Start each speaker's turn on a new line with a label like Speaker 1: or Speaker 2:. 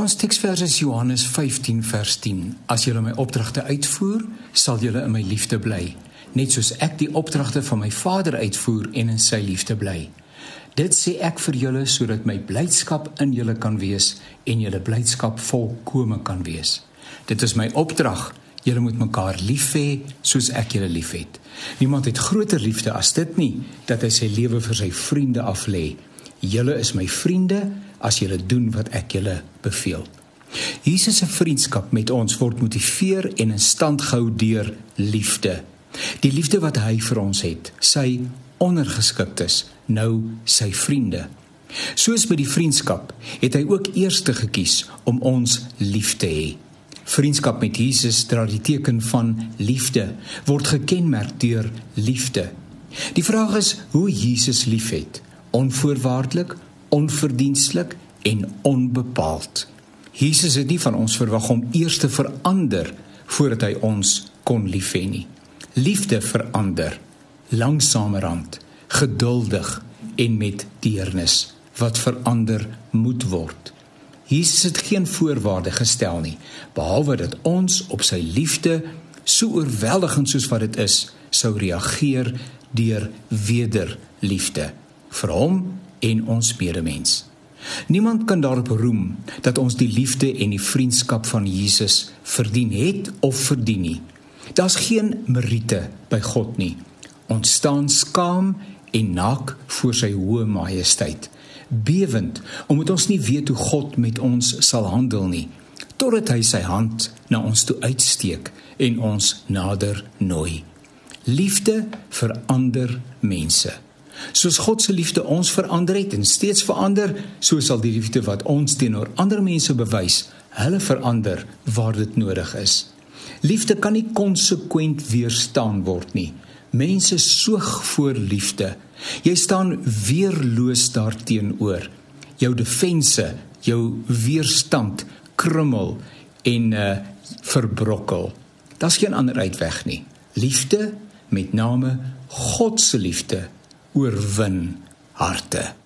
Speaker 1: Ons teksvers is Johannes 15 vers 10. As julle my opdragte uitvoer, sal julle in my liefde bly, net soos ek die opdragte van my Vader uitvoer en in sy liefde bly. Dit sê ek vir julle sodat my blydskap in julle kan wees en julle blydskap volkome kan wees. Dit is my opdrag. Julle moet mekaar lief hê soos ek julle liefhet. Niemand het groter liefde as dit nie dat hy sy lewe vir sy vriende aflê. Julle is my vriende as julle doen wat ek julle beveel. Jesus se vriendskap met ons word motiveer en in stand gehou deur liefde. Die liefde wat hy vir ons het, sy ondergeskiktes, nou sy vriende. Soos by die vriendskap, het hy ook eerste gekies om ons lief te hê. Vriendskap met Jesus dra die teken van liefde, word gekenmerk deur liefde. Die vraag is hoe Jesus liefhet, onvoorwaardelik onverdienstelik en onbepaald. Jesus het nie van ons verwag om eers te verander voordat hy ons kon lief hê nie. Liefde verander langsamerhand, geduldig en met deernis wat verander moet word. Jesus het geen voorwaarde gestel nie behalwe dat ons op sy liefde so oorweldigend soos wat dit is sou reageer deur wederliefde vir hom en ons medemens. Niemand kan daarop roem dat ons die liefde en die vriendskap van Jesus verdien het of verdien nie. Daar's geen meriete by God nie. Ons staan skaam en naak voor sy hoë majesteit, bewend omdat ons nie weet hoe God met ons sal handel nie, totdat hy sy hand na ons toe uitsteek en ons nader nooi. Liefde verander mense. Soos God se liefde ons verander het en steeds verander, so sal die liefde wat ons teenoor ander mense bewys, hulle verander waar dit nodig is. Liefde kan nie konsekwent weerstaan word nie. Mense soog voor liefde. Jy staan weerloos daarteenoor. Jou defense, jou weerstand krummel en uh verbrokkel. Daar's geen ander uitweg nie. Liefde, met name God se liefde oorwin harte.